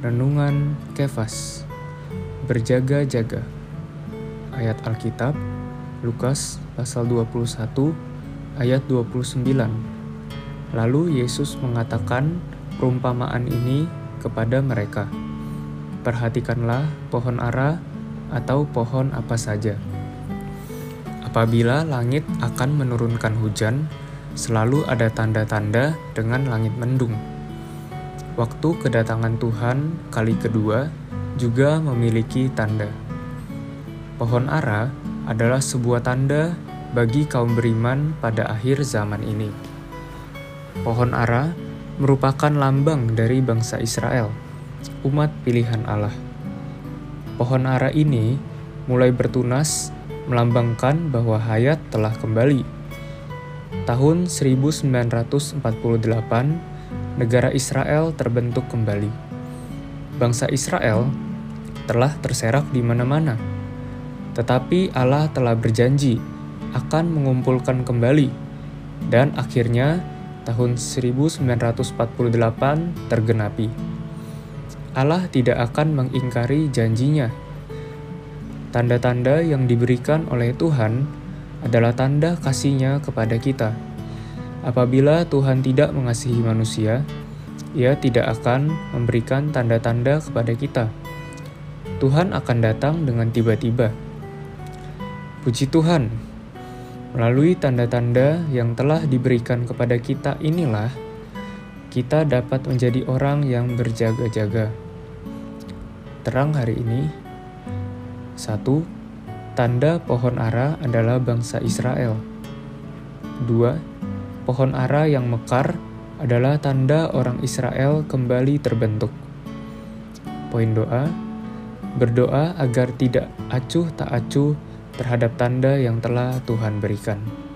Renungan Kefas. Berjaga-jaga. Ayat Alkitab Lukas pasal 21 ayat 29 Lalu Yesus mengatakan perumpamaan ini kepada mereka. Perhatikanlah pohon ara atau pohon apa saja. Apabila langit akan menurunkan hujan, selalu ada tanda-tanda dengan langit mendung Waktu kedatangan Tuhan kali kedua juga memiliki tanda. Pohon ara adalah sebuah tanda bagi kaum beriman pada akhir zaman ini. Pohon ara merupakan lambang dari bangsa Israel, umat pilihan Allah. Pohon ara ini mulai bertunas melambangkan bahwa hayat telah kembali. Tahun 1948 negara Israel terbentuk kembali. Bangsa Israel telah terserak di mana-mana, tetapi Allah telah berjanji akan mengumpulkan kembali, dan akhirnya tahun 1948 tergenapi. Allah tidak akan mengingkari janjinya. Tanda-tanda yang diberikan oleh Tuhan adalah tanda kasihnya kepada kita Apabila Tuhan tidak mengasihi manusia, Ia tidak akan memberikan tanda-tanda kepada kita. Tuhan akan datang dengan tiba-tiba. Puji Tuhan, melalui tanda-tanda yang telah diberikan kepada kita inilah kita dapat menjadi orang yang berjaga-jaga. Terang hari ini, satu, tanda pohon ara adalah bangsa Israel. Dua, Pohon ara yang mekar adalah tanda orang Israel kembali terbentuk. Poin doa: berdoa agar tidak acuh tak acuh terhadap tanda yang telah Tuhan berikan.